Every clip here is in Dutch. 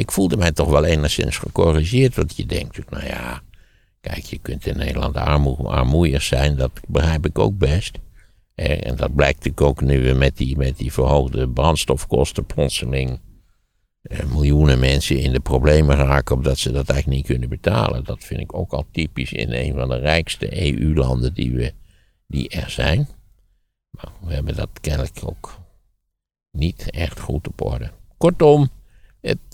ik voelde mij toch wel enigszins gecorrigeerd. Want je denkt, nou ja, kijk, je kunt in Nederland armoe, armoeier zijn. Dat begrijp ik ook best. En dat blijkt natuurlijk ook nu weer met die, met die verhoogde brandstofkosten plotseling. eh, miljoenen mensen in de problemen raken omdat ze dat eigenlijk niet kunnen betalen. Dat vind ik ook al typisch in een van de rijkste EU-landen die, die er zijn. Maar we hebben dat kennelijk ook niet echt goed op orde. Kortom,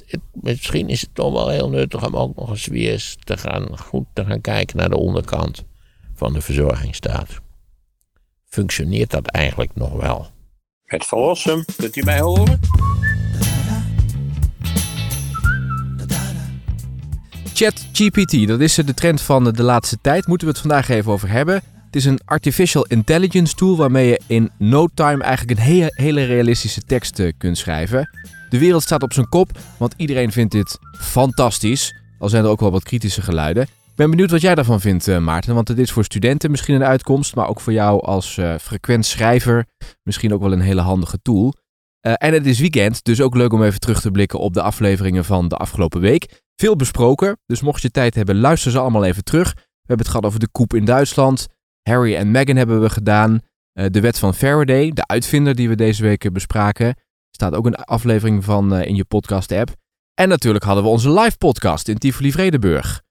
het, misschien is het toch wel heel nuttig om ook nog eens weer eens te gaan, goed te gaan kijken naar de onderkant van de verzorgingsstaat. Functioneert dat eigenlijk nog wel? Het verlossen, kunt u mij horen? ChatGPT, dat is de trend van de laatste tijd. Moeten we het vandaag even over hebben. Het is een artificial intelligence tool waarmee je in no time eigenlijk een hele, hele realistische tekst eh, kunt schrijven. De wereld staat op zijn kop, want iedereen vindt dit fantastisch. Al zijn er ook wel wat kritische geluiden. Ik ben benieuwd wat jij daarvan vindt, eh, Maarten. Want het is voor studenten misschien een uitkomst, maar ook voor jou als eh, frequent schrijver misschien ook wel een hele handige tool. Eh, en het is weekend, dus ook leuk om even terug te blikken op de afleveringen van de afgelopen week. Veel besproken, dus mocht je tijd hebben, luister ze allemaal even terug. We hebben het gehad over de koep in Duitsland. Harry en Meghan hebben we gedaan. De wet van Faraday, de uitvinder die we deze week bespraken. Staat ook een aflevering van eh, in je podcast-app. En natuurlijk hadden we onze live podcast in Tivoli Vredenburg.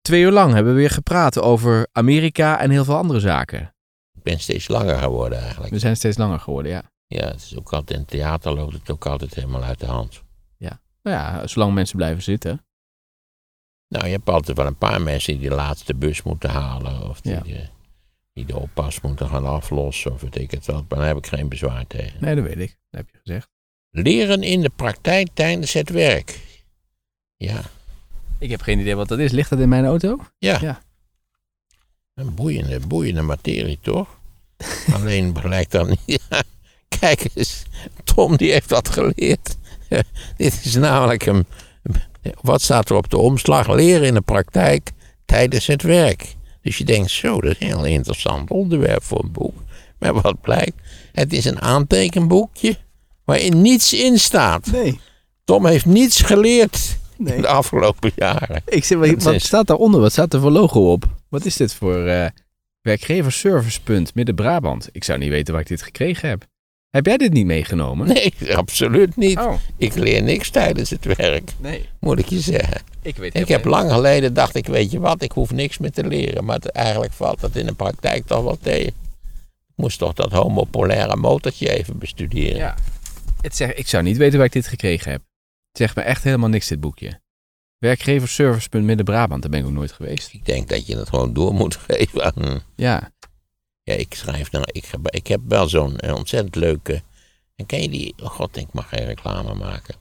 Twee uur lang hebben we weer gepraat over Amerika en heel veel andere zaken. Ik ben steeds langer geworden eigenlijk. We zijn steeds langer geworden, ja. Ja, het is ook altijd in het theater loopt het ook altijd helemaal uit de hand. Nou ja, zolang mensen blijven zitten. Nou, je hebt altijd wel een paar mensen die de laatste bus moeten halen. Of die, Ja. de, die de oppas moeten gaan aflossen. Of weet ik het wat. Maar daar heb ik geen bezwaar tegen. Nee, dat weet ik. Dat heb je gezegd. Leren in de praktijk tijdens het werk. Ja, Ik heb geen idee wat dat is. Ligt dat in mijn auto? ja. Ja. Een boeiende, boeiende materie, toch? Alleen blijkt dan niet. Ja, kijk eens, Tom die heeft dat geleerd. Dit is namelijk een. Wat staat er op de omslag? Leren in de praktijk tijdens het werk. Dus je denkt, zo, dat is een heel interessant onderwerp voor een boek. Maar wat blijkt? Het is een aantekenboekje waarin niets in staat. Nee. Tom heeft niets geleerd Nee. de afgelopen jaren. Ik zeg, wat, wat is- staat daaronder? Wat staat er voor logo op? Wat is dit voor eh werkgeversservicepunt Midden-Brabant? Ik zou niet weten waar ik dit gekregen heb. Heb jij dit niet meegenomen? Nee, absoluut niet. Oh, Ik leer niks tijdens het werk, nee. moet ik je zeggen. Ik weet Ik heb lang geleden dacht ik, weet je wat, ik hoef niks meer te leren. Maar het- eigenlijk valt dat in de praktijk toch wel tegen. Ik moest toch dat homopolaire motortje even bestuderen. Ja. Het zeg, ik zou niet weten waar ik dit gekregen heb. Het zegt me echt helemaal niks, dit boekje. Werkgeversservicepunt Midden-Brabant, daar ben ik ook nooit geweest. Ik denk dat je het gewoon door moet geven aan... Ja. Ja, ik schrijf nou, ik, heb- ik heb wel zo'n eh, ontzettend leuke... En ken je die... Oh god, ik mag geen reclame maken.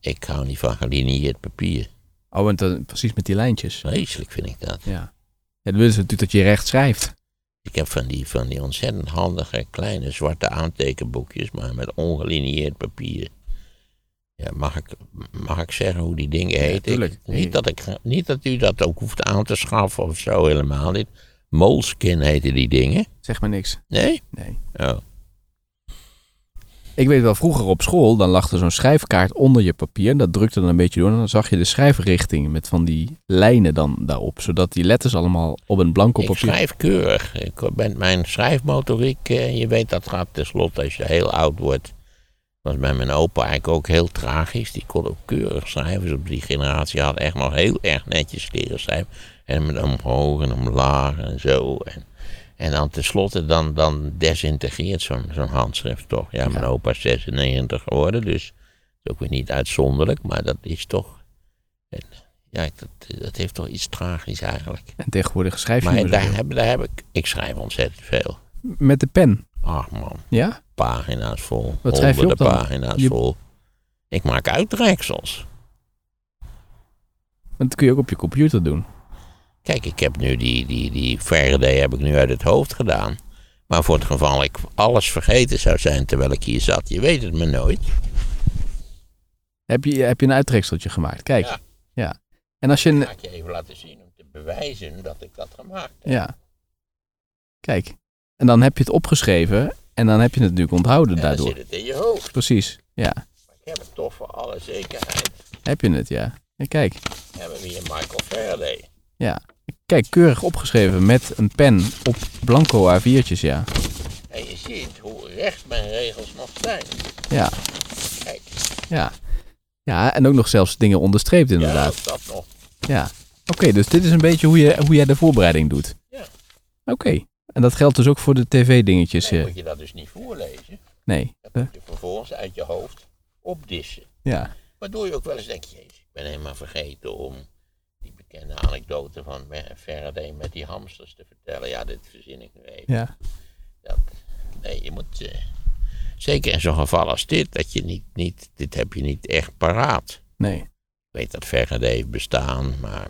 Ik hou niet van gelinieerd papier. Oh, en dan, precies met die lijntjes. Vreselijk vind ik dat. Ja. Ja, dan willen ze natuurlijk dat je recht schrijft. Ik heb van die, van die ontzettend handige kleine zwarte aantekenboekjes, maar met ongelinieerd papier. Ja, mag, ik, mag ik zeggen hoe die dingen heten? Ik- niet, dat ik, niet dat u dat ook hoeft aan te schaffen of zo, helemaal niet. Moleskin heten die dingen. Zeg maar niks. Nee? Nee. Oh. Ik weet wel, vroeger op school, dan lag er zo'n schrijfkaart onder je papier. Dat drukte dan een beetje door en dan zag je de schrijfrichting met van die lijnen dan daarop. Zodat die letters allemaal op een blanco Ik papier... schrijf keurig. Ik ben mijn schrijfmotoriek, eh, je weet dat gaat tenslotte als je heel oud wordt. was bij mijn opa eigenlijk ook heel tragisch. Die kon ook keurig schrijven. Dus op die generatie had echt nog heel erg netjes leren schrijven. En met omhoog en omlaag en zo. En, en dan tenslotte dan, dan desintegreert zo'n zo'n handschrift toch. Ja, mijn Ja. opa is 96 geworden, dus dat is ook weer niet uitzonderlijk. Maar dat is toch... en, ja, dat, dat heeft toch iets tragisch eigenlijk. En tegenwoordig schrijf je Maar daar heb, daar heb ik... Ik schrijf ontzettend veel. Met de pen. Ach man, Ja? pagina's vol. Wat schrijf je op dan? pagina's Je- vol. Ik maak uittreksels. Want dat kun je ook op je computer doen. Kijk, ik heb nu die, die, die Faraday heb ik nu uit het hoofd gedaan. Maar voor het geval ik alles vergeten zou zijn terwijl ik hier zat, je weet het me nooit. Heb je, heb je een uittrekseltje gemaakt? Kijk. Ja. Ja. En als je een... Dat ga ik je even laten zien om te bewijzen dat ik dat gemaakt heb. Ja. Kijk. En dan heb je het opgeschreven en dan heb je het natuurlijk onthouden En dan daardoor. zit het in je hoofd. Precies. Ja. Maar ik heb het toch voor alle zekerheid Heb je het, ja. ja kijk. Hebben we hier Michael Faraday. Ja. Kijk, keurig opgeschreven met een pen op blanco A4'tjes, ja. En je ziet hoe recht mijn regels nog zijn. Ja, Kijk, ja. Ja, en ook nog zelfs dingen onderstreept ja, inderdaad. ook dat nog. Ja. Oké, dus dit is een beetje hoe, je, hoe jij de voorbereiding doet. Ja. Oké. En dat geldt dus ook voor de tv-dingetjes. Dan eh, moet je dat dus niet voorlezen. Nee. Dat moet je vervolgens uit je hoofd opdissen. ja. Waardoor je ook wel eens denkt, jezus, ik ben helemaal vergeten om bekende anekdote van Faraday met die hamsters te vertellen. Ja, dit verzin ik nu even. Ja. Dat, nee, je moet, eh, zeker in zo'n geval als dit, dat je niet, niet, dit heb je niet echt paraat. Nee. Ik weet dat Faraday heeft bestaan, maar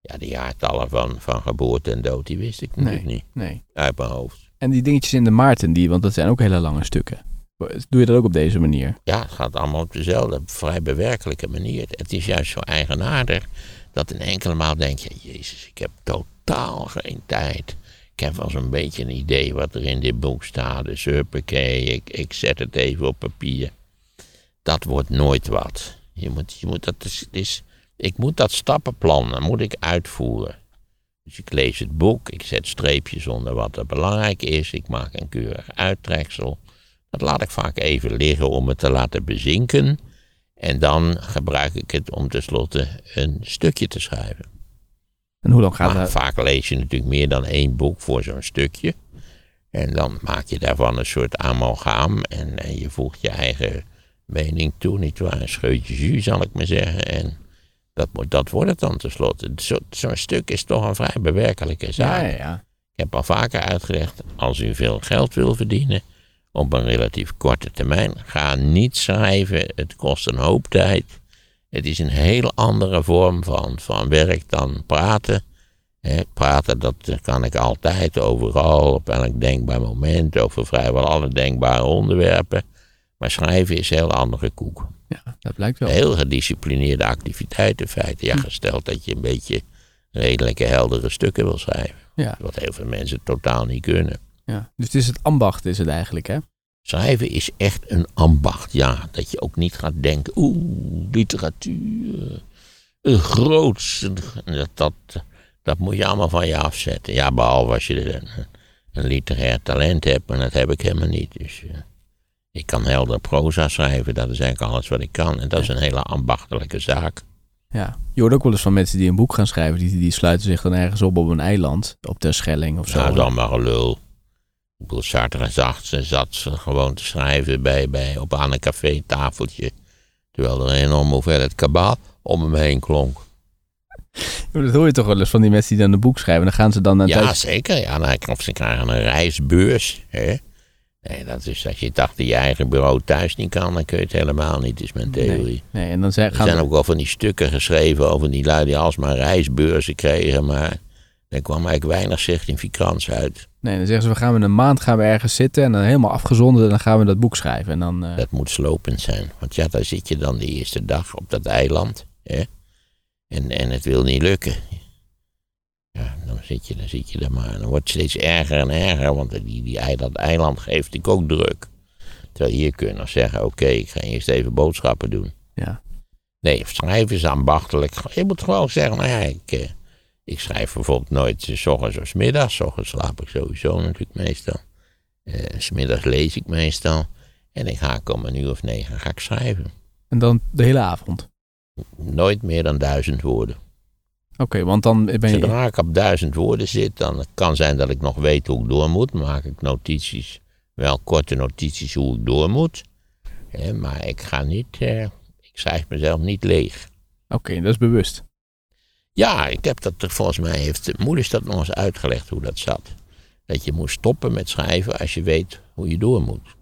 ja, de jaartallen van, van geboorte en dood, die wist ik natuurlijk niet Nee. uit mijn hoofd. En die dingetjes in de Maarten, die, want dat zijn ook hele lange stukken. Doe je dat ook op deze manier? Ja, het gaat allemaal op dezelfde vrij bewerkelijke manier. Het is juist zo eigenaardig dat in enkele maal denk je, jezus, ik heb totaal geen tijd. Ik heb wel zo'n beetje een idee wat er in dit boek staat. Dus huppakee, ik, ik zet het even op papier. Dat wordt nooit wat. Je moet, je moet dat is, het is, ik moet dat stappenplan, dat moet ik uitvoeren. Dus ik lees het boek, ik zet streepjes onder wat er belangrijk is. Ik maak een keurig uittreksel. Dat laat ik vaak even liggen om het te laten bezinken. En dan gebruik ik het om tenslotte een stukje te schrijven. En hoe lang gaat Maar dat? vaak lees je natuurlijk meer dan één boek voor zo'n stukje. En dan maak je daarvan een soort amalgaam. En, en je voegt je eigen mening toe, nietwaar? Een scheutje jus, zal ik maar zeggen. En dat, moet- dat wordt het dan tenslotte. Zo- Zo'n stuk is toch een vrij bewerkelijke zaak. Ja. Ik heb al vaker uitgelegd, als u veel geld wil verdienen op een relatief korte termijn, ga niet schrijven. Het kost een hoop tijd. Het is een heel andere vorm van, van werk dan praten. Praten, dat kan ik altijd, overal, op elk denkbaar moment, over vrijwel alle denkbare onderwerpen. Maar schrijven is een heel andere koek. ja, dat blijkt wel. Heel gedisciplineerde activiteit in feite. Ja, gesteld dat je een beetje redelijke, heldere stukken wil schrijven. Ja, Wat heel veel mensen totaal niet kunnen. Ja. Dus het is het ambacht, is het eigenlijk, hè? Schrijven is echt een ambacht, ja. Dat je ook niet gaat denken, oeh, literatuur, een groots. Dat, dat, dat moet je allemaal van je afzetten. Ja, behalve als je een, een literair talent hebt, maar dat heb ik helemaal niet. Dus eh, ik kan helder proza schrijven, dat is eigenlijk alles wat ik kan. En dat is een hele ambachtelijke zaak. Ja. Je hoort ook wel eens van mensen die een boek gaan schrijven, die, die sluiten zich dan ergens op op een eiland, op Terschelling of zo. Nou, dan maar gelul. Ik bedoel, Sartre zat, ze zat ze gewoon te schrijven bij, bij, op aan een café-tafeltje. Terwijl er een enorme hoeveelheid kabaal om hem heen klonk. Dat hoor je toch wel eens van die mensen die dan een boek schrijven. Dan gaan ze dan een Ja, zeker. Ja, nou, of ze krijgen een reisbeurs. Hè? Nee, dat is als je dacht dat je eigen bureau thuis niet kan, dan kun je het helemaal niet, is mijn theorie. Nee, nee, en dan zijn, Er zijn ook wel van die stukken geschreven over die lui die alsmaar reisbeurzen kregen, maar er kwam eigenlijk weinig significants uit. nee, dan zeggen ze, we gaan we een maand gaan we ergens zitten en dan helemaal afgezonderd en dan gaan we dat boek schrijven. En dan, eh, Dat moet slopend zijn. Want ja, daar zit je dan de eerste dag op dat eiland. Hè? En, en het wil niet lukken. Ja, dan zit je, dan zit je er maar. Dan wordt het steeds erger en erger. Want die, die, dat eiland geeft ik ook druk. Terwijl hier kun je nog zeggen, oké, ik ga eerst even boodschappen doen. ja. Nee, schrijven is ambachtelijk. Je moet gewoon zeggen, nou ja, ik, eh, ik schrijf bijvoorbeeld nooit eh, s ochtends of 's middags. S ochtends slaap ik sowieso natuurlijk meestal. Eh, s middags lees ik meestal. En ik ga om een uur of negen ga ik schrijven. En dan de hele avond. Nooit meer dan duizend woorden. Oké, want dan ben je... Zodra ik op duizend woorden zit, dan kan zijn dat ik nog weet hoe ik door moet. Dan maak ik notities, wel korte notities hoe ik door moet. Maar ik ga niet, eh, ik schrijf mezelf niet leeg. Oké, dat is bewust. Ja, ik heb dat, volgens mij heeft moeder dat nog eens uitgelegd hoe dat zat. Dat je moet stoppen met schrijven als je weet hoe je door moet.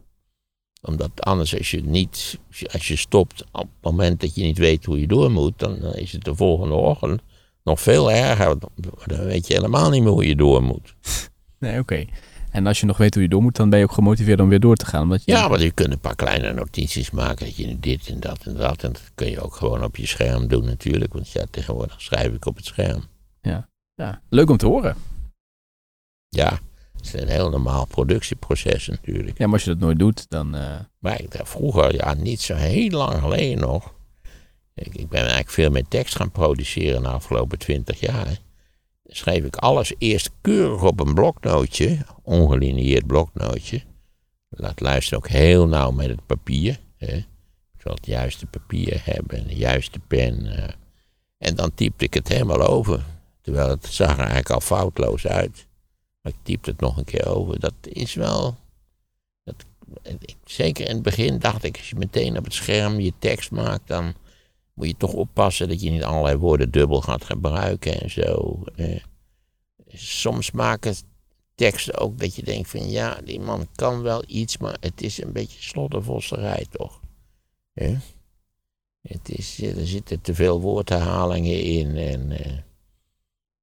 Omdat anders als je niet, als je stopt op het moment dat je niet weet hoe je door moet, dan is het de volgende ochtend nog veel erger. Dan weet je helemaal niet meer hoe je door moet. Nee, oké. En als je nog weet hoe je door moet, dan ben je ook gemotiveerd om weer door te gaan. Omdat je... Ja, want je kunt een paar kleine notities maken. Dat je dit en dat en dat. En dat kun je ook gewoon op je scherm doen natuurlijk. Want ja, tegenwoordig schrijf ik op het scherm. ja. Leuk om te horen. Ja, het is een heel normaal productieproces natuurlijk. Ja, maar als je dat nooit doet, dan... eh, Maar ik dacht vroeger, ja, niet zo heel lang geleden nog. Ik, ik ben eigenlijk veel meer tekst gaan produceren de afgelopen twintig jaar. Schreef ik alles eerst keurig op een bloknootje, ongelineerd bloknootje. Laat luisteren ook heel nauw met het papier. Hè. Ik zal het juiste papier hebben, de juiste pen. eh. En dan typte ik het helemaal over. Terwijl het zag er eigenlijk al foutloos uit. Maar ik typte het nog een keer over. Dat is wel. Dat, zeker in het begin dacht ik, als je meteen op het scherm je tekst maakt, dan moet je toch oppassen dat je niet allerlei woorden dubbel gaat gebruiken en zo. Soms maken teksten ook dat je denkt van ja, die man kan wel iets, maar het is een beetje sloddervosserij toch. Hè? Het is, er zitten te veel woordherhalingen in en eh,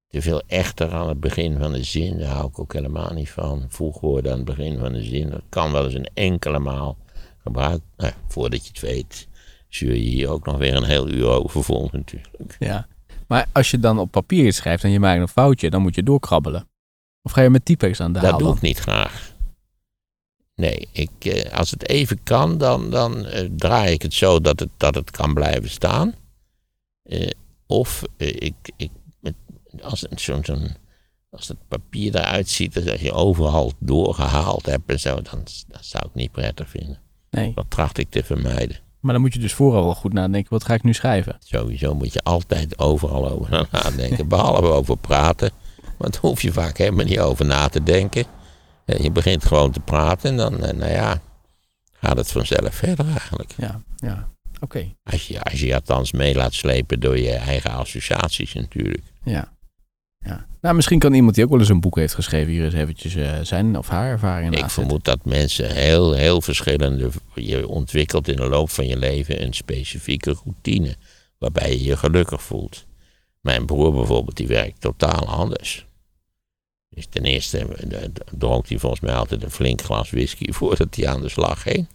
te veel echter aan het begin van de zin. Daar hou ik ook helemaal niet van. Voegwoorden aan het begin van de zin. Dat kan wel eens een enkele maal gebruikt. Nou, voordat je het weet, zul je hier ook nog weer een heel uur over vol natuurlijk. Ja. Maar als je dan op papier iets schrijft en je maakt een foutje, dan moet je doorkrabbelen. Of ga je met typex aan de haal Dat doe dan? ik niet graag. Nee, ik, eh, als het even kan, dan, dan eh, draai ik het zo dat het, dat het kan blijven staan. Eh, of ik, ik, met, als, het zo'n zo'n als het papier eruit ziet, dat je overal doorgehaald hebt en zo, dan, dat zou ik niet prettig vinden. Nee. Dat tracht ik te vermijden. Maar dan moet je dus vooral wel goed nadenken, wat ga ik nu schrijven? Sowieso moet je altijd overal over nadenken, behalve over praten. Want daar hoef je vaak helemaal niet over na te denken. Eh, Je begint gewoon te praten en dan, eh, nou ja, gaat het vanzelf verder eigenlijk. Ja, ja. Oké. Als je, als je je althans mee laat slepen door je eigen associaties natuurlijk. Ja. Ja. Nou, misschien kan iemand die ook wel eens een boek heeft geschreven hier eens eventjes eh, zijn of haar ervaringen Ik vermoed dat mensen heel, heel verschillende. Je ontwikkelt in de loop van je leven een specifieke routine. Waarbij je je gelukkig voelt. Mijn broer bijvoorbeeld, die werkt totaal anders. Dus ten eerste eh, dronk hij volgens mij altijd een flink glas whisky voordat hij aan de slag ging.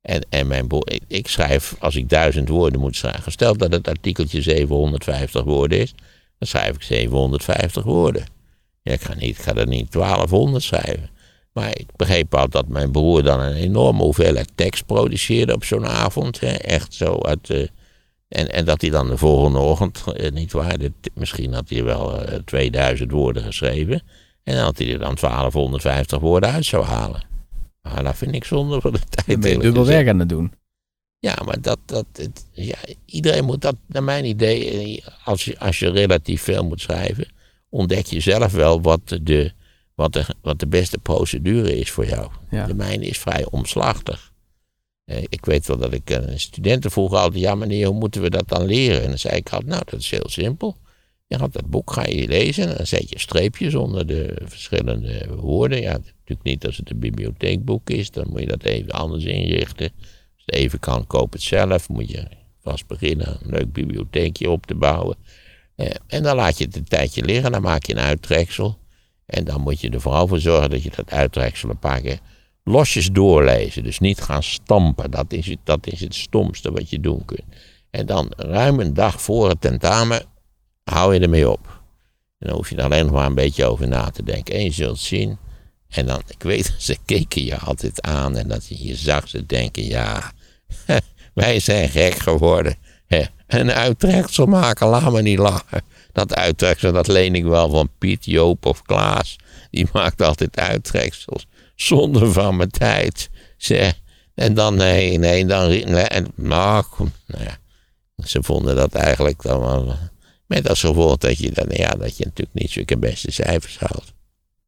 En, en mijn broer, ik, ik schrijf, als ik duizend woorden moet schrijven, stel dat het artikeltje 750 woorden is, dan schrijf ik 750 woorden. Ja, ik ga, niet, ik ga er niet 1200 schrijven. Maar ik begreep al dat mijn broer dan een enorme hoeveelheid tekst produceerde op zo'n avond. Hè, echt zo uit. eh, en, en dat hij dan de volgende ochtend, eh, niet waar, dit- misschien had hij wel eh, 2000 woorden geschreven. En dan had hij er dan 1250 woorden uit zou halen. Maar dat vind ik zonde voor de tijd. Je eerlijk dubbel werk aan het doen. Ja, maar dat, dat, het- ja, iedereen moet dat, naar mijn idee, eh, als je, als je relatief veel moet schrijven, ontdek je zelf wel wat de, wat de, wat de beste procedure is voor jou. Ja. De mijne is vrij omslachtig. Eh, Ik weet wel dat ik eh, studenten vroegen altijd, ja meneer, hoe moeten we dat dan leren? En dan zei ik altijd, nou dat is heel simpel. Je gaat dat boek ga je lezen en dan zet je streepjes onder de verschillende woorden. Ja, natuurlijk niet als het een bibliotheekboek is, dan moet je dat even anders inrichten. Even kan, koop het zelf. Moet je vast beginnen een leuk bibliotheekje op te bouwen. Eh, en dan laat je het een tijdje liggen, dan maak je een uittreksel. En dan moet je er vooral voor zorgen dat je dat uittreksel een paar keer losjes doorlezen. Dus niet gaan stampen, dat is het, dat is het stomste wat je doen kunt. En dan ruim een dag voor het tentamen hou je ermee op. En dan hoef je er alleen nog maar een beetje over na te denken. En je zult zien. En dan, ik weet, ze keken je altijd aan en dat je, je zag ze denken, ja, wij zijn gek geworden. Een uittreksel maken, laat me niet lachen. Dat uittreksel, dat leen ik wel van Piet, Joop of Klaas. Die maakt altijd uittreksels. Zonde van mijn tijd. Zeg. En dan, nee, nee, dan... nee, en, nou, kom, nou ja. Ze vonden dat eigenlijk dan wel... Met als gevolg dat je, dan, ja, dat je natuurlijk niet zulke beste cijfers haalt.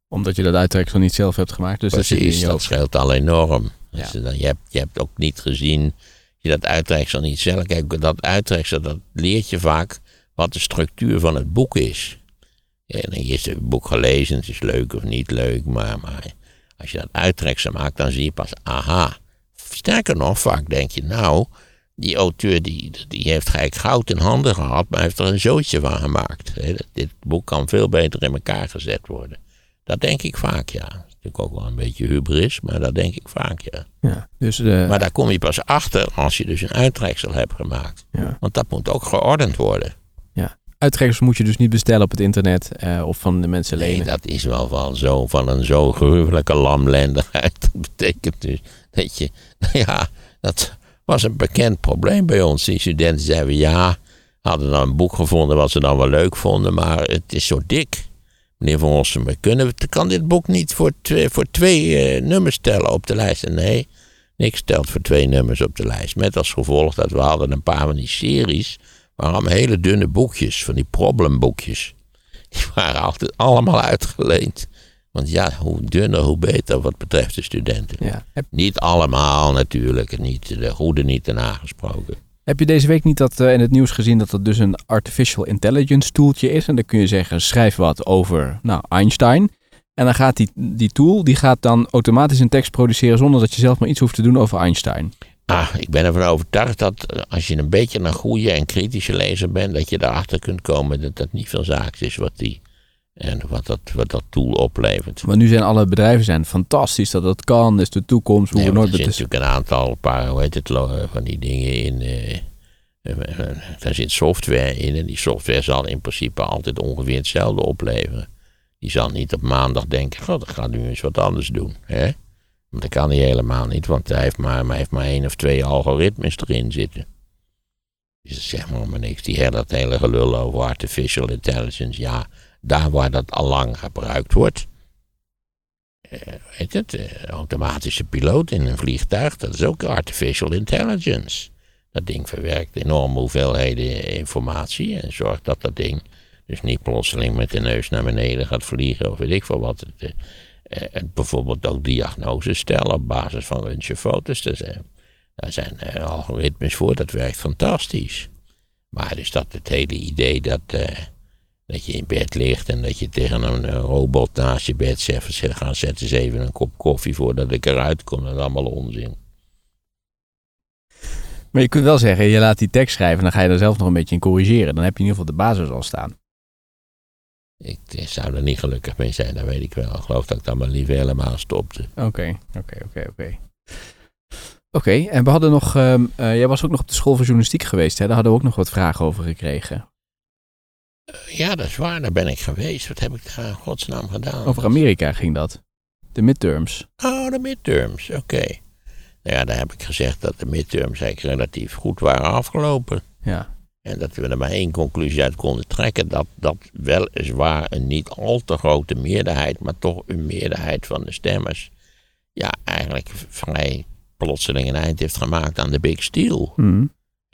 Omdat je dat uittreksel niet zelf hebt gemaakt. Dus dat Precies, je dat hoofd. scheelt al enorm. Ja. Je, dan, je, hebt, je hebt ook niet gezien, je dat uittreksel niet zelf. Kijk, dat uittreksel, dat leert je vaak wat de structuur van het boek is. En dan is het boek gelezen, het is leuk of niet leuk, maar, maar als je dat uittreksel maakt, dan zie je pas, aha. Sterker nog, vaak denk je, nou, die auteur die, die heeft gelijk goud in handen gehad, maar heeft er een zootje van gemaakt. Dit boek kan veel beter in elkaar gezet worden. Dat denk ik vaak, ja. Natuurlijk ook wel een beetje hubris, maar dat denk ik vaak, ja. Ja. Dus eh, Maar daar kom je pas achter als je dus een uittreksel hebt gemaakt. ja. Want dat moet ook geordend worden. uittreksels moet je dus niet bestellen op het internet eh, of van de mensen Nee, lenen. dat is wel van, zo, van een zo gruwelijke lamlendigheid. Dat betekent dus dat je, nou ja, dat was een bekend probleem bij ons. Die studenten zeiden ja, hadden dan een boek gevonden wat ze dan wel leuk vonden, maar het is zo dik. Meneer Van Rossum, kunnen we, kan dit boek niet voor twee, voor twee eh, nummers tellen op de lijst? En nee, niks telt voor twee nummers op de lijst. Met als gevolg dat we hadden een paar van die series, waarom hele dunne boekjes, van die problemboekjes. Die waren altijd allemaal uitgeleend. Want ja, hoe dunner, hoe beter wat betreft de studenten. Ja. Niet allemaal natuurlijk, niet, de goede niet ten aangesproken. Heb je deze week niet dat eh, in het nieuws gezien dat dat dus een artificial intelligence tooltje is? En dan kun je zeggen, schrijf wat over nou, Einstein. En dan gaat die, die tool, die gaat dan automatisch een tekst produceren zonder dat je zelf maar iets hoeft te doen over Einstein. Ah, ik ben ervan overtuigd dat eh, als je een beetje een goede en kritische lezer bent, dat je erachter kunt komen dat dat niet veel zaaks is wat die en wat dat, wat dat tool oplevert. Maar nu zijn alle bedrijven zijn fantastisch dat dat kan, is de toekomst. We Nee, hoeven maar nooit er zit natuurlijk een aantal paar, hoe heet het, van die dingen in. eh, eh, eh, daar zit software in en die software zal in principe altijd ongeveer hetzelfde opleveren. Die zal niet op maandag denken, god, ik ga nu eens wat anders doen. Hè? Want dat kan hij helemaal niet, want hij heeft maar, hij heeft maar één of twee algoritmes erin zitten. Dus zegt maar maar niks. Die hele, dat hele gelul over artificial intelligence, ja, daar waar dat allang gebruikt wordt. eh, weet het, eh, automatische piloot in een vliegtuig, dat is ook artificial intelligence. Dat ding verwerkt enorme hoeveelheden informatie en zorgt dat dat ding dus niet plotseling met de neus naar beneden gaat vliegen of weet ik veel wat. Het, eh, bijvoorbeeld ook diagnoses stellen op basis van röntgenfoto's. Daar zijn, daar zijn algoritmes voor, dat werkt fantastisch. Maar dus dat het hele idee dat, dat je in bed ligt en dat je tegen een eh, robot naast je bed zegt, zeg, ga zet eens even een kop koffie voordat ik eruit kom, dat is allemaal onzin. Maar je kunt wel zeggen, je laat die tekst schrijven en dan ga je er zelf nog een beetje in corrigeren. Dan heb je in ieder geval de basis al staan. Ik zou er niet gelukkig mee zijn, dat weet ik wel. Ik geloof dat ik dat maar liever helemaal stopte. Oké, oké, oké, oké. Oké, en we hadden nog, ehm, eh, jij was ook nog op de school voor journalistiek geweest, hè? Daar hadden we ook nog wat vragen over gekregen. Ja, dat is waar, daar ben ik geweest. Wat heb ik daar in godsnaam gedaan? Over Amerika ging dat. De midterms. Oh, de midterms, oké. Nou ja, daar heb ik gezegd dat de midterms eigenlijk relatief goed waren afgelopen. Ja. En dat we er maar één conclusie uit konden trekken. Dat dat weliswaar een niet al te grote meerderheid, maar toch een meerderheid van de stemmers. Ja, eigenlijk vrij plotseling een eind heeft gemaakt aan de Big Steel. Mhm.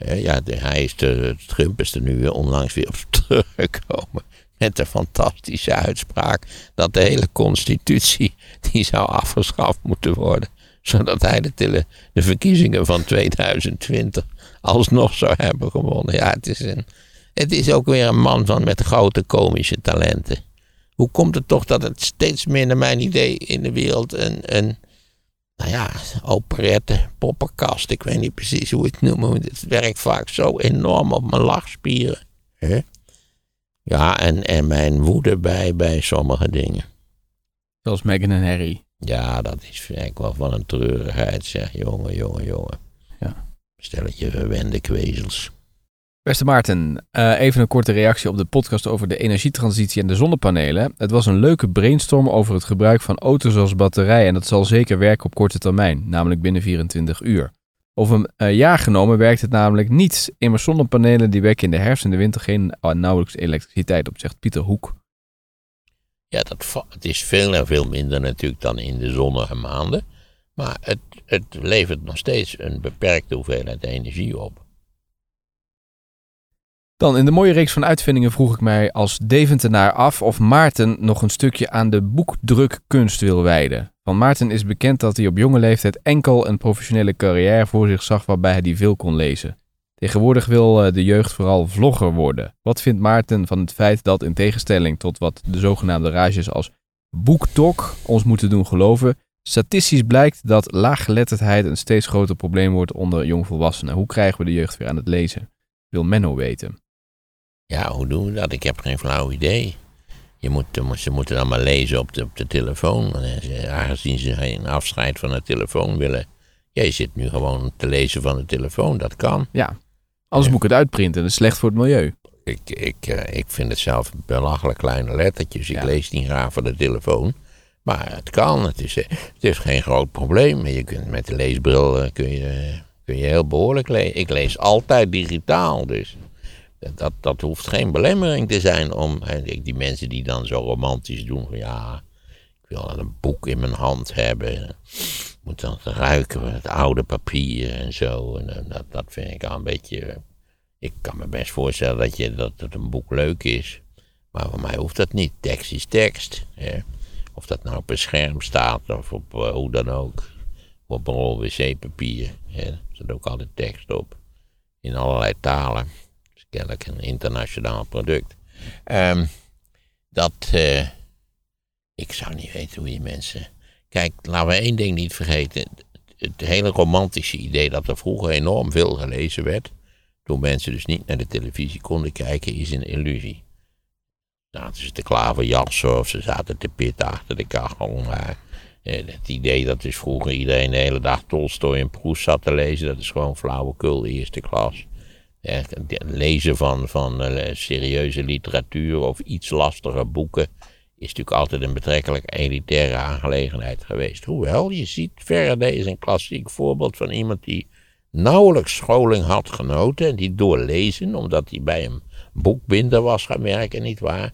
Ja, hij is de, Trump is er nu onlangs weer op teruggekomen. Met de fantastische uitspraak dat de hele constitutie die zou afgeschaft moeten worden. Zodat hij de, de verkiezingen van 2020 alsnog zou hebben gewonnen. Ja, het is, een, het is ook weer een man van, met grote komische talenten. Hoe komt het toch dat het steeds meer, naar mijn idee, in de wereld een, een nou ja, operette, poppenkast. Ik weet niet precies hoe het noemen moet. Het werkt vaak zo enorm op mijn lachspieren. Hè? Ja, en, en mijn woede bij, bij sommige dingen. Zoals Meghan en Harry. Ja, dat is eigenlijk wel van een treurigheid, zeg. Jongen, jongen, jongen. Ja. Stelletje verwende kwezels. Beste Maarten, eh, even een korte reactie op de podcast over de energietransitie en de zonnepanelen. Het was een leuke brainstorm over het gebruik van auto's als batterij en dat zal zeker werken op korte termijn, namelijk binnen 24 uur. Over een eh, jaar genomen werkt het namelijk niet. Immers zonnepanelen die wekken in de herfst en de winter geen eh, nauwelijks elektriciteit op, zegt Pieter Hoek. Ja, dat, het is veel en veel minder natuurlijk dan in de zonnige maanden. Maar het, het levert nog steeds een beperkte hoeveelheid energie op. Dan in de mooie reeks van uitvindingen vroeg ik mij als Deventenaar af of Maarten nog een stukje aan de boekdrukkunst wil wijden. Van Maarten is bekend dat hij op jonge leeftijd enkel een professionele carrière voor zich zag waarbij hij die veel kon lezen. Tegenwoordig wil eh, de jeugd vooral vlogger worden. Wat vindt Maarten van het feit dat in tegenstelling tot wat de zogenaamde rages als boektok ons moeten doen geloven, statistisch blijkt dat laaggeletterdheid een steeds groter probleem wordt onder jongvolwassenen. Hoe krijgen we de jeugd weer aan het lezen? Wil Menno weten. Ja, hoe doen we dat? Ik heb geen flauw idee. Je moet, ze moeten dan maar lezen op de, op de telefoon. En ze- Aangezien ze geen afscheid van de telefoon willen. Jij zit nu gewoon te lezen van de telefoon, dat kan. Ja, anders moet ik het uitprinten. Dat is slecht voor het milieu. Ik, ik, eh, ik vind het zelf belachelijk kleine lettertjes. Ik Ja. lees niet graag van de telefoon. Maar het kan. Het is, eh, het is geen groot probleem. Je kunt met de leesbril eh, kun je, eh, kun je heel behoorlijk lezen. Ik lees altijd digitaal, dus dat, dat hoeft geen belemmering te zijn om. Die mensen die dan zo romantisch doen van ja, ik wil een boek in mijn hand hebben. Moet dan ruiken, het oude papier en zo. En dat, dat vind ik al een beetje. Ik kan me best voorstellen dat, je, dat een boek leuk is. Maar voor mij hoeft dat niet. Tekst is tekst. Hè. Of dat nou op een scherm staat of op uh, hoe dan ook. Op een rol wc-papier. Er zit ook altijd tekst op. In allerlei talen. Kennelijk een internationaal product. Um, dat. Uh, ik zou niet weten hoe je mensen. Kijk, laten we één ding niet vergeten. Het hele romantische idee dat er vroeger enorm veel gelezen werd. Toen mensen dus niet naar de televisie konden kijken, is een illusie zaten ze te klaverjassen of ze zaten te pitten achter de kachel. Eh, het idee dat dus vroeger iedereen de hele dag Tolstoy en Proust zat te lezen, dat is gewoon flauwekul, eerste klas. Het lezen van, van uh, serieuze literatuur of iets lastige boeken is natuurlijk altijd een betrekkelijk elitaire aangelegenheid geweest. Hoewel, je ziet, Faraday is een klassiek voorbeeld van iemand die nauwelijks scholing had genoten en die doorlezen, omdat hij bij een boekbinder was gaan werken, niet waar,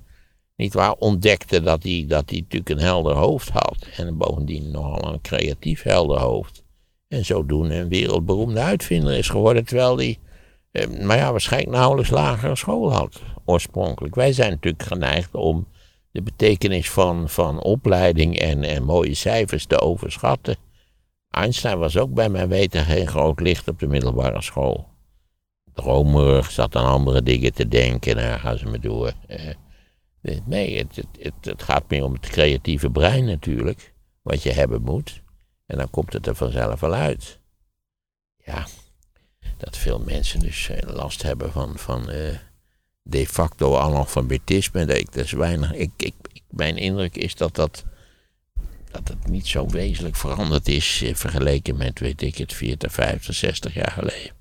niet waar, ontdekte dat hij, dat hij natuurlijk een helder hoofd had. En bovendien nogal een creatief helder hoofd. En zodoende een wereldberoemde uitvinder is geworden, terwijl hij, eh, maar ja, waarschijnlijk nauwelijks lagere school had, oorspronkelijk. Wij zijn natuurlijk geneigd om de betekenis van, van opleiding en, en mooie cijfers te overschatten. Einstein was ook bij mijn weten geen groot licht op de middelbare school. Dromerig, zat aan andere dingen te denken, en daar gaan ze me door. Eh, Nee, het, het, het, gaat meer om het creatieve brein natuurlijk, wat je hebben moet. En dan komt het er vanzelf wel uit. Ja, dat veel mensen dus eh, last hebben van, van uh, de facto analfabetisme. Dat ik dus weinig. Ik, ik, mijn indruk is dat dat, dat het niet zo wezenlijk veranderd is eh, vergeleken met, weet ik het, 40, 50, 60 jaar geleden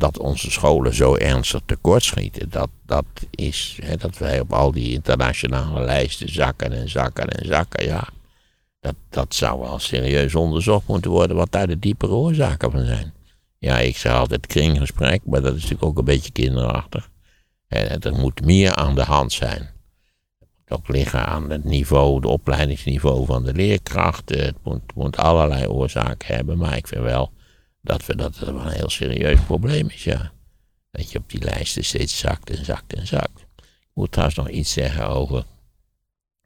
dat onze scholen zo ernstig tekortschieten. Dat, dat is hè, dat wij op al die internationale lijsten zakken en zakken en zakken. Ja, dat, dat zou wel serieus onderzocht moeten worden wat daar de diepere oorzaken van zijn. Ja, ik zeg altijd kringgesprek, maar dat is natuurlijk ook een beetje kinderachtig. En er moet meer aan de hand zijn. Het moet ook liggen aan het niveau, het opleidingsniveau van de leerkrachten. Het moet, moet allerlei oorzaken hebben, maar ik vind wel dat, we, dat het wel een heel serieus probleem is, ja. Dat je op die lijsten steeds zakt en zakt en zakt. Ik moet trouwens nog iets zeggen over.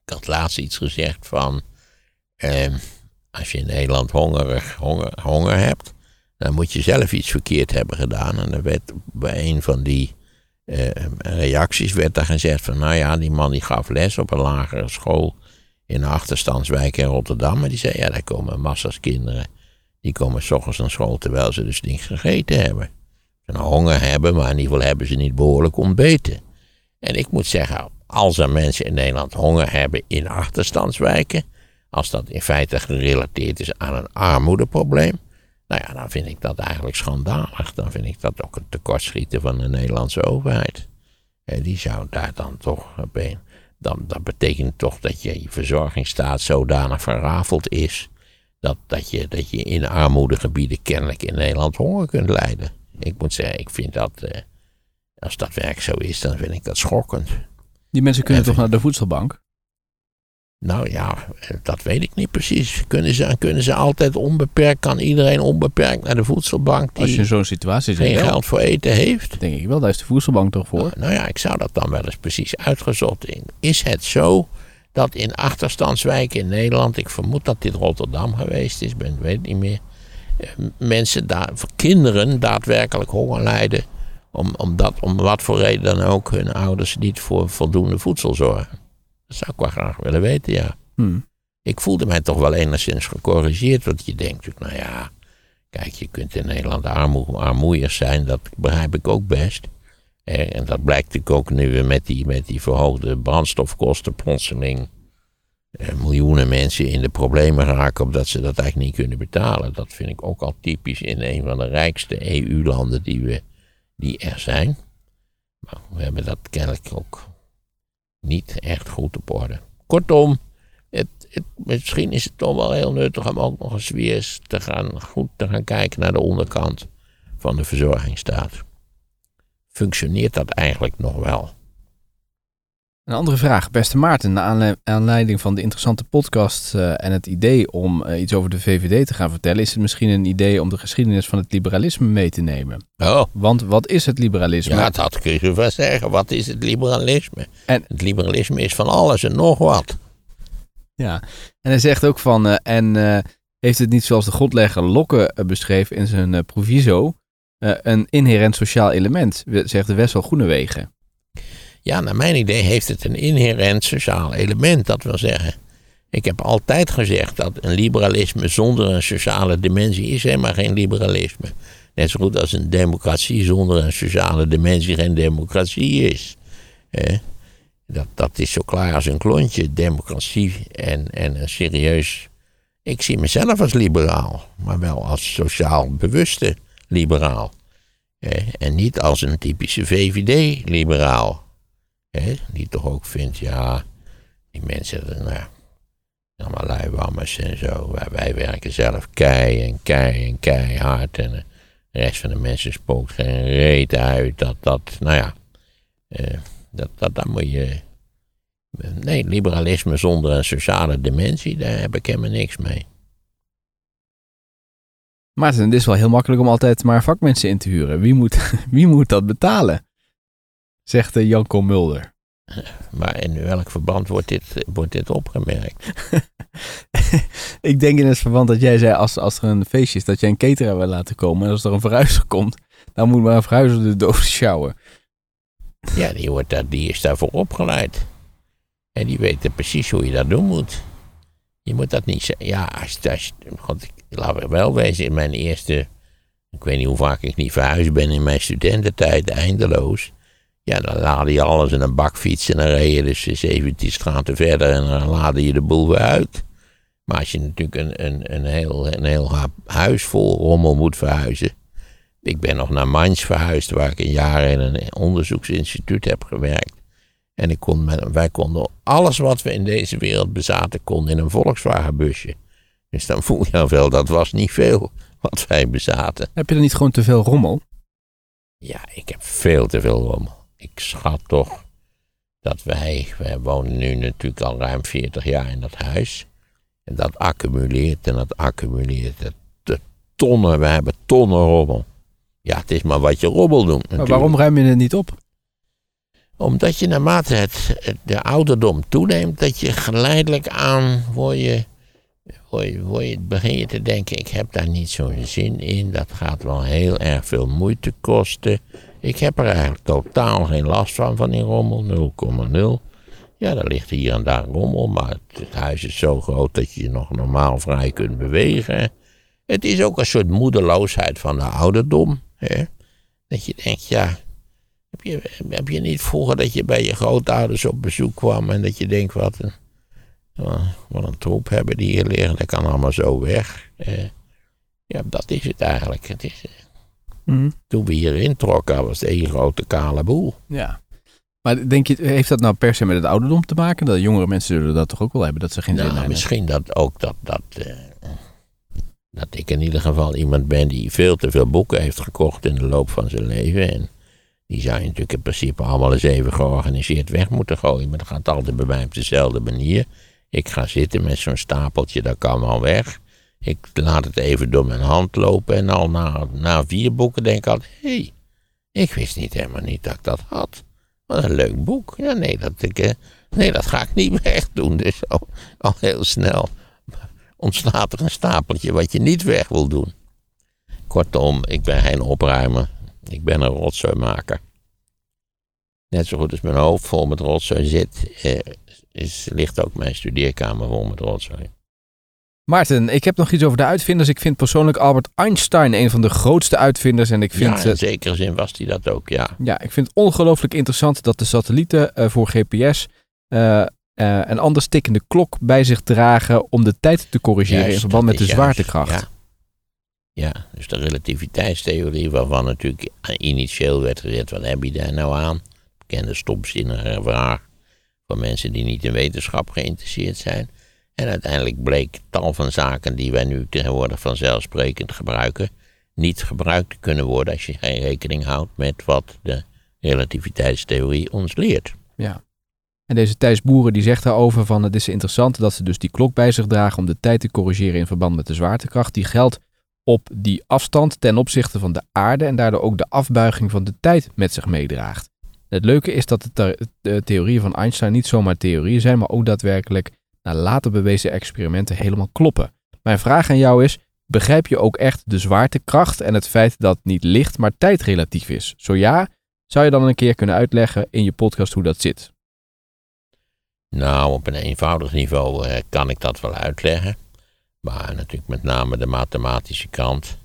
Ik had laatst iets gezegd van. Eh, als je in Nederland hongerig, honger, honger hebt. Dan moet je zelf iets verkeerd hebben gedaan. En er werd bij een van die eh, reacties werd daar gezegd van. Nou ja, die man die gaf les op een lagere school. in de achterstandswijk in Rotterdam. En die zei: ja, daar komen massa's kinderen die komen s ochtends naar school terwijl ze dus niets gegeten hebben. Ze een honger hebben, maar in ieder geval hebben ze niet behoorlijk ontbeten. En ik moet zeggen, als er mensen in Nederland honger hebben in achterstandswijken, als dat in feite gerelateerd is aan een armoedeprobleem, nou ja, dan vind ik dat eigenlijk schandalig. Dan vind ik dat ook een tekortschieten van de Nederlandse overheid. En die zou daar dan toch op een. Dan, dat betekent toch dat je, je verzorgingsstaat zodanig verrafeld is dat, dat, je, dat je in armoedegebieden kennelijk in Nederland honger kunt lijden. Ik moet zeggen, ik vind dat, eh, als dat werk zo is, dan vind ik dat schokkend. Die mensen kunnen toch naar de voedselbank? Nou ja, dat weet ik niet precies. Kunnen ze, kunnen ze altijd onbeperkt, kan iedereen onbeperkt naar de voedselbank die Als je zo'n situatie geen geld voor eten heeft? Denk ik wel, daar is de voedselbank toch voor? Nou, nou ja, ik zou dat dan wel eens precies uitgezocht in. Is het zo dat in achterstandswijken in Nederland, ik vermoed dat dit Rotterdam geweest is, ben, weet niet meer, eh, mensen daar, kinderen daadwerkelijk honger lijden, om, omdat, om wat voor reden dan ook hun ouders niet voor voldoende voedsel zorgen. Dat zou ik wel graag willen weten, ja. Hmm. Ik voelde mij toch wel enigszins gecorrigeerd, want je denkt nou ja, kijk, je kunt in Nederland armoe, armoeier zijn, dat begrijp ik ook best. En dat blijkt natuurlijk ook nu weer met die, met die verhoogde brandstofkosten plotseling. miljoenen mensen in de problemen raken omdat ze dat eigenlijk niet kunnen betalen. Dat vind ik ook al typisch in een van de rijkste EU-landen die, we, die er zijn. Maar we hebben dat kennelijk ook niet echt goed op orde. Kortom, het, het, misschien is het toch wel heel nuttig om ook nog eens weer te gaan, goed te gaan kijken naar de onderkant van de verzorgingsstaat. Functioneert dat eigenlijk nog wel? Een andere vraag, beste Maarten. Naar aanleiding van de interessante podcast eh, en het idee om eh, iets over de VVD te gaan vertellen, is het misschien een idee om de geschiedenis van het liberalisme mee te nemen. Oh. Want wat is het liberalisme? Ja, dat kun je wel zeggen. Wat is het liberalisme? En, het liberalisme is van alles en nog wat. Ja, en hij zegt ook van, uh, en heeft het niet zoals de godlegger Lokke beschreef in zijn proviso, een inherent sociaal element, zegt de Wessel Groenewegen. Ja, naar mijn idee heeft het een inherent sociaal element. Dat wil zeggen, ik heb altijd gezegd dat een liberalisme zonder een sociale dimensie is helemaal geen liberalisme. Net zo goed als een democratie zonder een sociale dimensie geen democratie is. Dat, dat is zo klaar als een klontje. Democratie en, en een serieus. Ik zie mezelf als liberaal, maar wel als sociaal bewuste liberaal. En niet als een typische VVD-liberaal. Die toch ook vindt, ja, die mensen, nou, allemaal luiwammers en zo. Wij, wij werken zelf kei en kei en keihard. En de rest van de mensen spookt geen reet uit. Dat, dat, nou ja, eh, dat, dat, dat moet je. Nee, liberalisme zonder een sociale dimensie, daar heb ik helemaal niks mee. Maarten, het is wel heel makkelijk om altijd maar vakmensen in te huren. Wie moet, wie moet dat betalen? Zegt uh, Janko Mulder. Maar in welk verband wordt dit, wordt dit opgemerkt? ik denk in het verband dat jij zei, als, als er een feestje is, dat jij een cateraar wil laten komen. En als er een verhuizer komt, dan moet maar een verhuizer de dood sjouwen. Ja, die, wordt daar, die is daarvoor opgeleid. En die weet precies hoe je dat doen moet. Je moet dat niet zeggen. Ja, als, als, God, laat ik wel wezen, in mijn eerste... Ik weet niet hoe vaak ik niet verhuisd ben in mijn studententijd, eindeloos. Ja, dan laadde je alles in een bakfiets en dan reed je dus 17 straten verder en dan laadde je de boel weer uit. Maar als je natuurlijk een, een, een, heel, een heel huis vol rommel moet verhuizen. Ik ben nog naar Mainz verhuisd, waar ik een jaar in een onderzoeksinstituut heb gewerkt. En ik kon met, wij konden alles wat we in deze wereld bezaten, kon in een Volkswagen busje. Dus dan voel je wel, dat was niet veel wat wij bezaten. Heb je dan niet gewoon te veel rommel? Ja, ik heb veel te veel rommel ik schat toch dat wij, wij wonen nu natuurlijk al ruim 40 jaar in dat huis. En dat accumuleert en dat accumuleert. De tonnen, we hebben tonnen rommel. Ja, het is maar wat je rommel doet. Maar waarom ruim je het niet op? Omdat je naarmate het, de ouderdom toeneemt, dat je geleidelijk aan word je, word je, word je, begin je te denken, ik heb daar niet zo'n zin in. Dat gaat wel heel erg veel moeite kosten. Ik heb er eigenlijk totaal geen last van, van die rommel, 0,0. Ja, er ligt hier en daar rommel, maar het, huis is zo groot dat je je nog normaal vrij kunt bewegen. Het is ook een soort moedeloosheid van de ouderdom. Hè? Dat je denkt, ja, heb je, heb je niet vroeger dat je bij je grootouders op bezoek kwam en dat je denkt, wat een, wat een troep hebben die hier liggen, dat kan allemaal zo weg. ja, dat is het eigenlijk. Het is, Mm. Toen we hier introkken, was het één grote kale boel. Ja. Maar denk je, heeft dat nou per se met het ouderdom te maken? Dat jongere mensen zullen dat toch ook wel hebben, dat ze geen nou, zin hebben? Misschien dat ook dat, dat, uh, dat ik in ieder geval iemand ben die veel te veel boeken heeft gekocht in de loop van zijn leven. En die zou je natuurlijk in principe allemaal eens even georganiseerd weg moeten gooien. Maar dat gaat altijd bij mij op dezelfde manier. Ik ga zitten met zo'n stapeltje, dat kan wel weg. Ik laat het even door mijn hand lopen en al na, na vier boeken denk ik altijd, hé, hey, ik wist niet helemaal niet dat ik dat had. Wat een leuk boek. Ja, nee, dat, eh, nee, dat ga ik niet weg doen. Dus al, al heel snel ontstaat er een stapeltje wat je niet weg wil doen. Kortom, ik ben geen opruimer. Ik ben een rotzooimaker. Net zo goed als mijn hoofd vol met rotzooi zit, eh, is, ligt ook mijn studeerkamer vol met rotzooi. Maarten, ik heb nog iets over de uitvinders. Ik vind persoonlijk Albert Einstein een van de grootste uitvinders. En ik vind, ja, in zekere zin was hij dat ook, ja. Ja, ik vind het ongelooflijk interessant dat de satellieten uh, voor GPS uh, uh, een anders tikkende klok bij zich dragen om de tijd te corrigeren in verband met de zwaartekracht. Ja. ja, dus de relativiteitstheorie waarvan natuurlijk initieel werd gezegd, wat heb je daar nou aan? Bekende stomzinnige vraag van mensen die niet in wetenschap geïnteresseerd zijn. En uiteindelijk bleek tal van zaken die wij nu tegenwoordig vanzelfsprekend gebruiken, niet gebruikt te kunnen worden als je geen rekening houdt met wat de relativiteitstheorie ons leert. Ja. En deze Thijs Boeren die zegt daarover van het is interessant dat ze dus die klok bij zich dragen om de tijd te corrigeren in verband met de zwaartekracht. Die geldt op die afstand ten opzichte van de aarde en daardoor ook de afbuiging van de tijd met zich meedraagt. Het leuke is dat de, de theorieën van Einstein niet zomaar theorieën zijn, maar ook daadwerkelijk na later bewezen experimenten helemaal kloppen. Mijn vraag aan jou is: begrijp je ook echt de zwaartekracht en het feit dat niet licht, maar tijd relatief is? Zo ja, zou je dan een keer kunnen uitleggen in je podcast hoe dat zit? Nou, op een eenvoudig niveau eh, kan ik dat wel uitleggen. Maar natuurlijk met name de mathematische kant.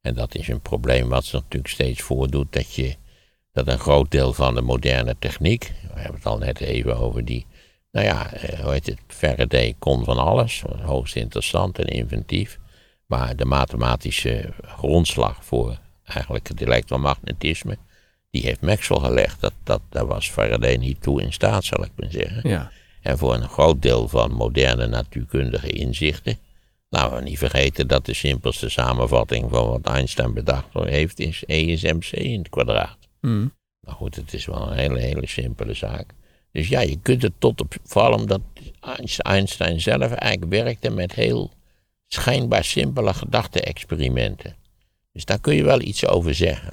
En dat is een probleem wat zich natuurlijk steeds voordoet. Dat, je, dat een groot deel van de moderne techniek. We hebben het al net even over die. Nou ja, eh, hoe heet het? Faraday kon van alles. Hoogst interessant en inventief. Maar de mathematische grondslag voor eigenlijk het elektromagnetisme. Die heeft Maxwell gelegd. Dat, dat, daar was Faraday niet toe in staat, zal ik maar zeggen. Ja. En voor een groot deel van moderne natuurkundige inzichten. Laten we niet vergeten dat de simpelste samenvatting van wat Einstein bedacht heeft is E is mc in het kwadraat. Mm. Nou goed, het is wel een hele, hele simpele zaak. Dus ja, je kunt het tot op, vooral omdat Einstein zelf eigenlijk werkte met heel schijnbaar simpele gedachte-experimenten. Dus daar kun je wel iets over zeggen.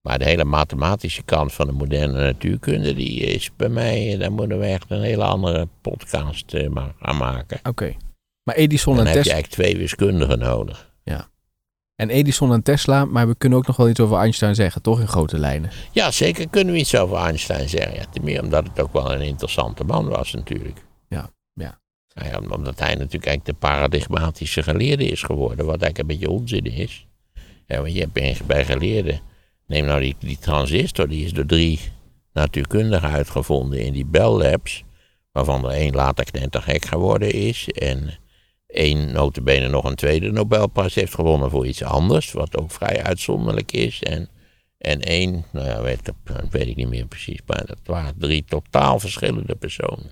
Maar de hele mathematische kant van de moderne natuurkunde, die is bij mij, daar moeten we echt een hele andere podcast uh, gaan maken. Oké. Maar Edison Dan en heb je Tesla. eigenlijk twee wiskundigen nodig. En Edison en Tesla, maar we kunnen ook nog wel iets over Einstein zeggen, toch in grote lijnen. Ja, zeker kunnen we iets over Einstein zeggen. Ja, ten meer omdat het ook wel een interessante man was natuurlijk. Ja, ja. Nou ja, omdat hij natuurlijk eigenlijk de paradigmatische geleerde is geworden, wat eigenlijk een beetje onzin is. Ja, want je hebt bij- bij geleerden, neem nou die, die transistor, die is door drie natuurkundigen uitgevonden in die Bell Labs, waarvan er één later knettergek geworden is en één notabene nog een tweede Nobelprijs heeft gewonnen voor iets anders, wat ook vrij uitzonderlijk is. En, en één, nou ja, weet, dat weet ik niet meer precies, maar dat waren drie totaal verschillende personen.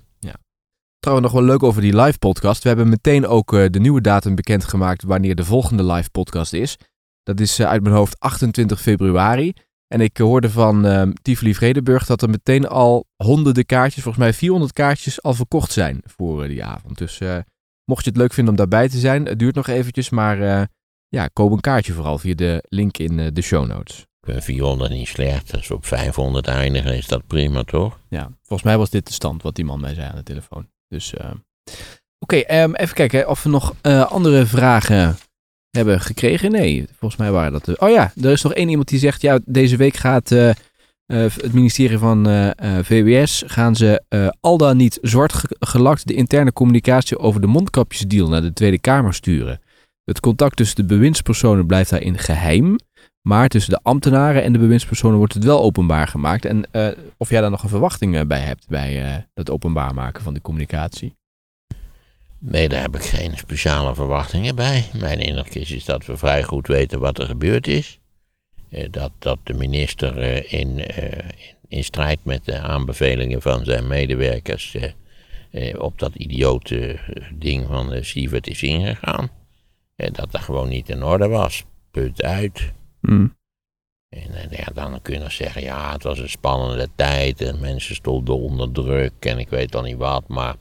Trouwens, nog wel leuk over die live podcast. We hebben meteen ook eh, de nieuwe datum bekendgemaakt wanneer de volgende live podcast is. Dat is eh, uit mijn hoofd 28 februari. En ik hoorde van uh, Tivoli Vredenburg dat er meteen al honderden kaartjes, volgens mij 400 kaartjes, al verkocht zijn voor eh, die avond. Dus eh, mocht je het leuk vinden om daarbij te zijn, het duurt nog eventjes, maar eh, ja, koop een kaartje vooral via de link in eh, de show notes. Ik vind 400 niet slecht, als we op 500 eindigen is dat prima toch? Ja, volgens mij was dit de stand wat die man mij zei aan de telefoon. Dus eh, oké, ehm, even kijken of we nog andere vragen hebben gekregen. Nee, volgens mij waren dat de... Oh ja, er is nog één iemand die zegt, ja, deze week gaat het ministerie van eh, eh, VWS, gaan ze eh, al dan niet zwart ge- gelakt de interne communicatie over de mondkapjesdeal naar de Tweede Kamer sturen. Het contact tussen de bewindspersonen blijft daarin geheim. Maar tussen de ambtenaren en de bewindspersonen wordt het wel openbaar gemaakt. En eh, of jij daar nog een verwachting eh, bij hebt bij eh, het openbaar maken van die communicatie? Nee, daar heb ik geen speciale verwachtingen bij. Mijn indruk is dat we vrij goed weten wat er gebeurd is. Eh, dat, dat de minister eh, in, eh, in strijd met de aanbevelingen van zijn medewerkers op dat idiote ding van de Sievert is ingegaan. En dat dat gewoon niet in orde was. Punt uit. Hmm. En, ja, dan kun je nog zeggen, ja, het was een spannende tijd en mensen stonden onder druk en ik weet al niet wat, maar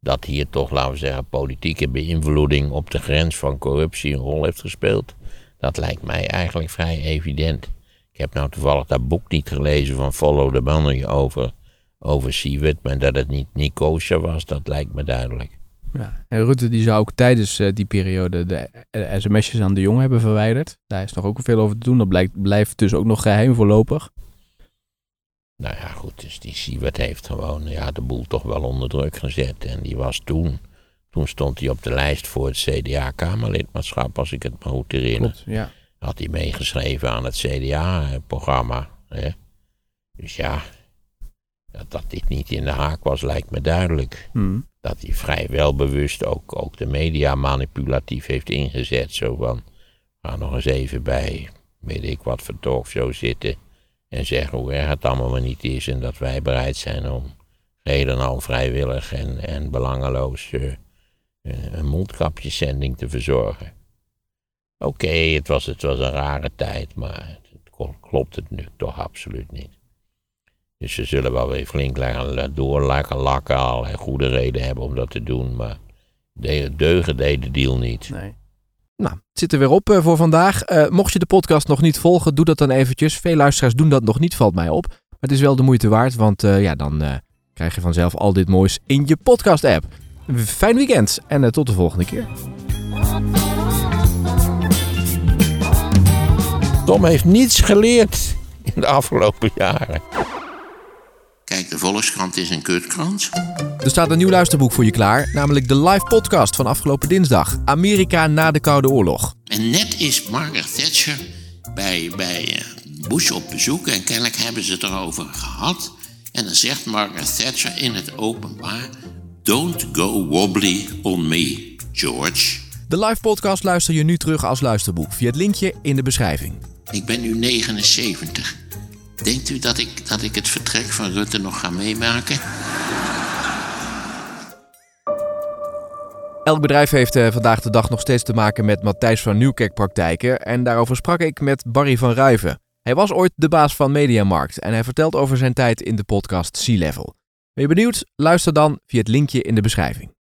dat hier toch, laten we zeggen, politieke beïnvloeding op de grens van corruptie een rol heeft gespeeld, dat lijkt mij eigenlijk vrij evident. Ik heb nou toevallig dat boek niet gelezen van Follow the Money over, over Siewert, maar dat het niet, niet kosher was, dat lijkt me duidelijk. Ja. En Rutte die zou ook tijdens eh, die periode de eh, sms'jes aan de Jong hebben verwijderd. Daar is nog ook veel over te doen. Dat blijkt, blijft dus ook nog geheim voorlopig. Nou ja, goed, dus die Siewert heeft gewoon ja, de boel toch wel onder druk gezet. En die was toen, toen stond hij op de lijst voor het CDA-Kamerlidmaatschap, als ik het me goed herinner. Klopt, ja. Had hij meegeschreven aan het CDA-programma. Dus ja, dat, dat dit niet in de haak was, lijkt me duidelijk. Hmm. Dat hij vrij welbewust ook, ook de media manipulatief heeft ingezet. Zo van, ga nog eens even bij, weet ik wat voor talkshow zitten. En zeggen hoe erg het allemaal maar niet is. En dat wij bereid zijn om geheel en al vrijwillig en, en belangeloos eh, een mondkapjeszending te verzorgen. Oké, het, was, het was een rare tijd, maar het klopt het nu toch absoluut niet. Dus ze zullen wel weer flink door lakken lakken, allerlei goede reden hebben om dat te doen, maar de deugen deed de deal niet. Nee. Nou, het zit er weer op eh, voor vandaag. Uh, mocht je de podcast nog niet volgen, doe dat dan eventjes. Veel luisteraars doen dat nog niet, valt mij op. Maar het is wel de moeite waard, want ja, dan krijg je vanzelf al dit moois in je podcast-app. Fijn weekend en tot de volgende keer. Tom heeft niets geleerd in de afgelopen jaren. Kijk, de Volkskrant is een kutkrant. Er staat een nieuw luisterboek voor je klaar, namelijk de live podcast van afgelopen dinsdag. Amerika na de Koude Oorlog. En net is Margaret Thatcher bij, bij eh, Bush op bezoek en kennelijk hebben ze het erover gehad. En dan zegt Margaret Thatcher in het openbaar: Don't go wobbly on me, George. De live podcast luister je nu terug als luisterboek via het linkje in de beschrijving. Ik ben nu 79. Denkt u dat ik, dat ik het vertrek van Rutte nog ga meemaken? Elk bedrijf heeft uh, vandaag de dag nog steeds te maken met Matthijs van Nieuwkerk praktijken. En daarover sprak ik met Barry van Ruiven. Hij was ooit de baas van Mediamarkt en hij vertelt over zijn tijd in de podcast Sea Level. Ben je benieuwd? Luister dan via het linkje in de beschrijving.